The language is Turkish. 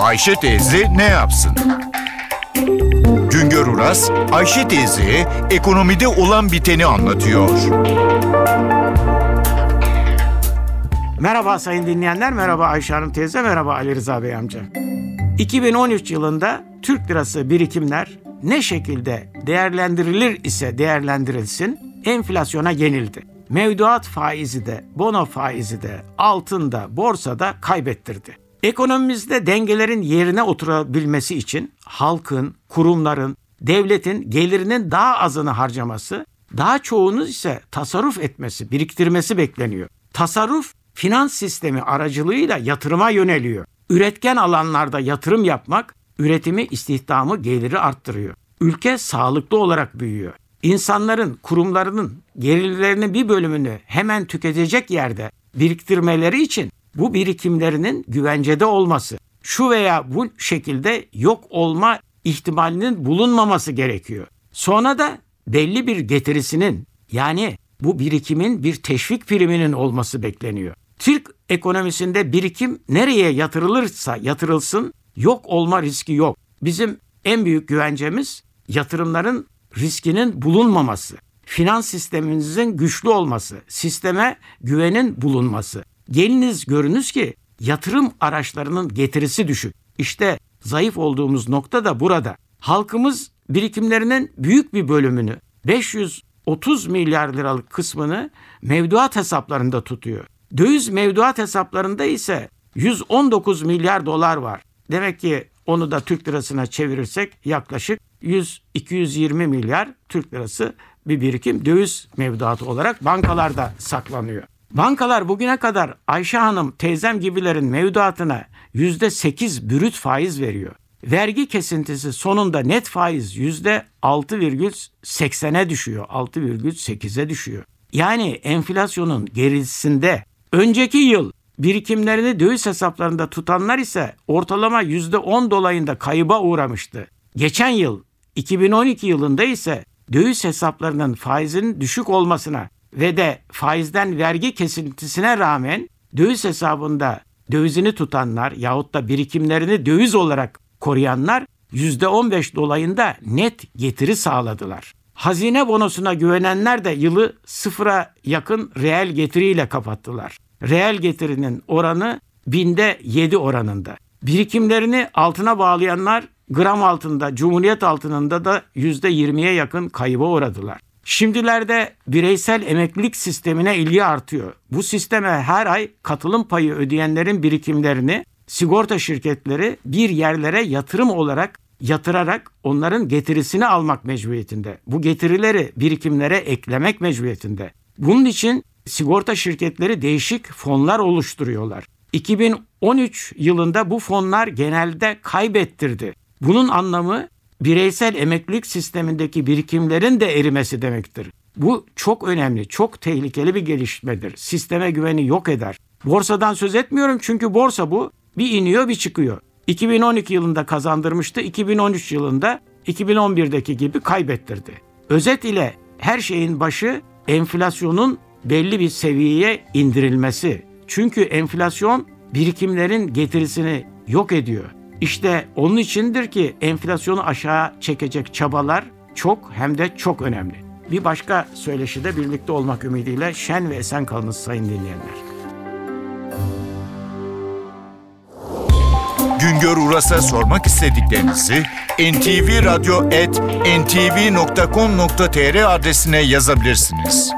Ayşe teyze ne yapsın? Güngör Uras, Ayşe teyze ekonomide olan biteni anlatıyor. Merhaba sayın dinleyenler, merhaba Ayşe Hanım teyze, merhaba Ali Rıza Bey amca. 2013 yılında Türk lirası birikimler ne şekilde değerlendirilir ise değerlendirilsin enflasyona yenildi. Mevduat faizi de, bono faizi de, altın da, borsada kaybettirdi. Ekonomimizde dengelerin yerine oturabilmesi için halkın, kurumların, devletin gelirinin daha azını harcaması, daha çoğunu ise tasarruf etmesi, biriktirmesi bekleniyor. Tasarruf finans sistemi aracılığıyla yatırıma yöneliyor. Üretken alanlarda yatırım yapmak üretimi, istihdamı, geliri arttırıyor. Ülke sağlıklı olarak büyüyor. İnsanların, kurumlarının gelirlerinin bir bölümünü hemen tüketecek yerde biriktirmeleri için bu birikimlerinin güvencede olması, şu veya bu şekilde yok olma ihtimalinin bulunmaması gerekiyor. Sonra da belli bir getirisinin yani bu birikimin bir teşvik priminin olması bekleniyor. Türk ekonomisinde birikim nereye yatırılırsa yatırılsın yok olma riski yok. Bizim en büyük güvencemiz yatırımların riskinin bulunmaması. Finans sistemimizin güçlü olması, sisteme güvenin bulunması. Geliniz görünüz ki yatırım araçlarının getirisi düşük. İşte zayıf olduğumuz nokta da burada. Halkımız birikimlerinin büyük bir bölümünü 530 milyar liralık kısmını mevduat hesaplarında tutuyor. Döviz mevduat hesaplarında ise 119 milyar dolar var. Demek ki onu da Türk lirasına çevirirsek yaklaşık 100-220 milyar Türk lirası bir birikim döviz mevduatı olarak bankalarda saklanıyor. Bankalar bugüne kadar Ayşe Hanım teyzem gibilerin mevduatına %8 bürüt faiz veriyor. Vergi kesintisi sonunda net faiz %6,80'e düşüyor. 6,8'e düşüyor. Yani enflasyonun gerisinde önceki yıl birikimlerini döviz hesaplarında tutanlar ise ortalama %10 dolayında kayıba uğramıştı. Geçen yıl 2012 yılında ise döviz hesaplarının faizinin düşük olmasına ve de faizden vergi kesintisine rağmen döviz hesabında dövizini tutanlar yahut da birikimlerini döviz olarak koruyanlar %15 dolayında net getiri sağladılar. Hazine bonosuna güvenenler de yılı sıfıra yakın reel getiriyle kapattılar. Reel getirinin oranı binde 7 oranında. Birikimlerini altına bağlayanlar gram altında, cumhuriyet altınında da %20'ye yakın kayıba uğradılar. Şimdilerde bireysel emeklilik sistemine ilgi artıyor. Bu sisteme her ay katılım payı ödeyenlerin birikimlerini sigorta şirketleri bir yerlere yatırım olarak yatırarak onların getirisini almak mecburiyetinde. Bu getirileri birikimlere eklemek mecburiyetinde. Bunun için sigorta şirketleri değişik fonlar oluşturuyorlar. 2013 yılında bu fonlar genelde kaybettirdi. Bunun anlamı bireysel emeklilik sistemindeki birikimlerin de erimesi demektir. Bu çok önemli, çok tehlikeli bir gelişmedir. Sisteme güveni yok eder. Borsadan söz etmiyorum çünkü borsa bu bir iniyor bir çıkıyor. 2012 yılında kazandırmıştı, 2013 yılında 2011'deki gibi kaybettirdi. Özet ile her şeyin başı enflasyonun belli bir seviyeye indirilmesi. Çünkü enflasyon birikimlerin getirisini yok ediyor. İşte onun içindir ki enflasyonu aşağı çekecek çabalar çok hem de çok önemli. Bir başka söyleşide birlikte olmak ümidiyle şen ve esen kalınız sayın dinleyenler. Güngör Uras'a sormak istediklerinizi ntvradio.com.tr adresine yazabilirsiniz.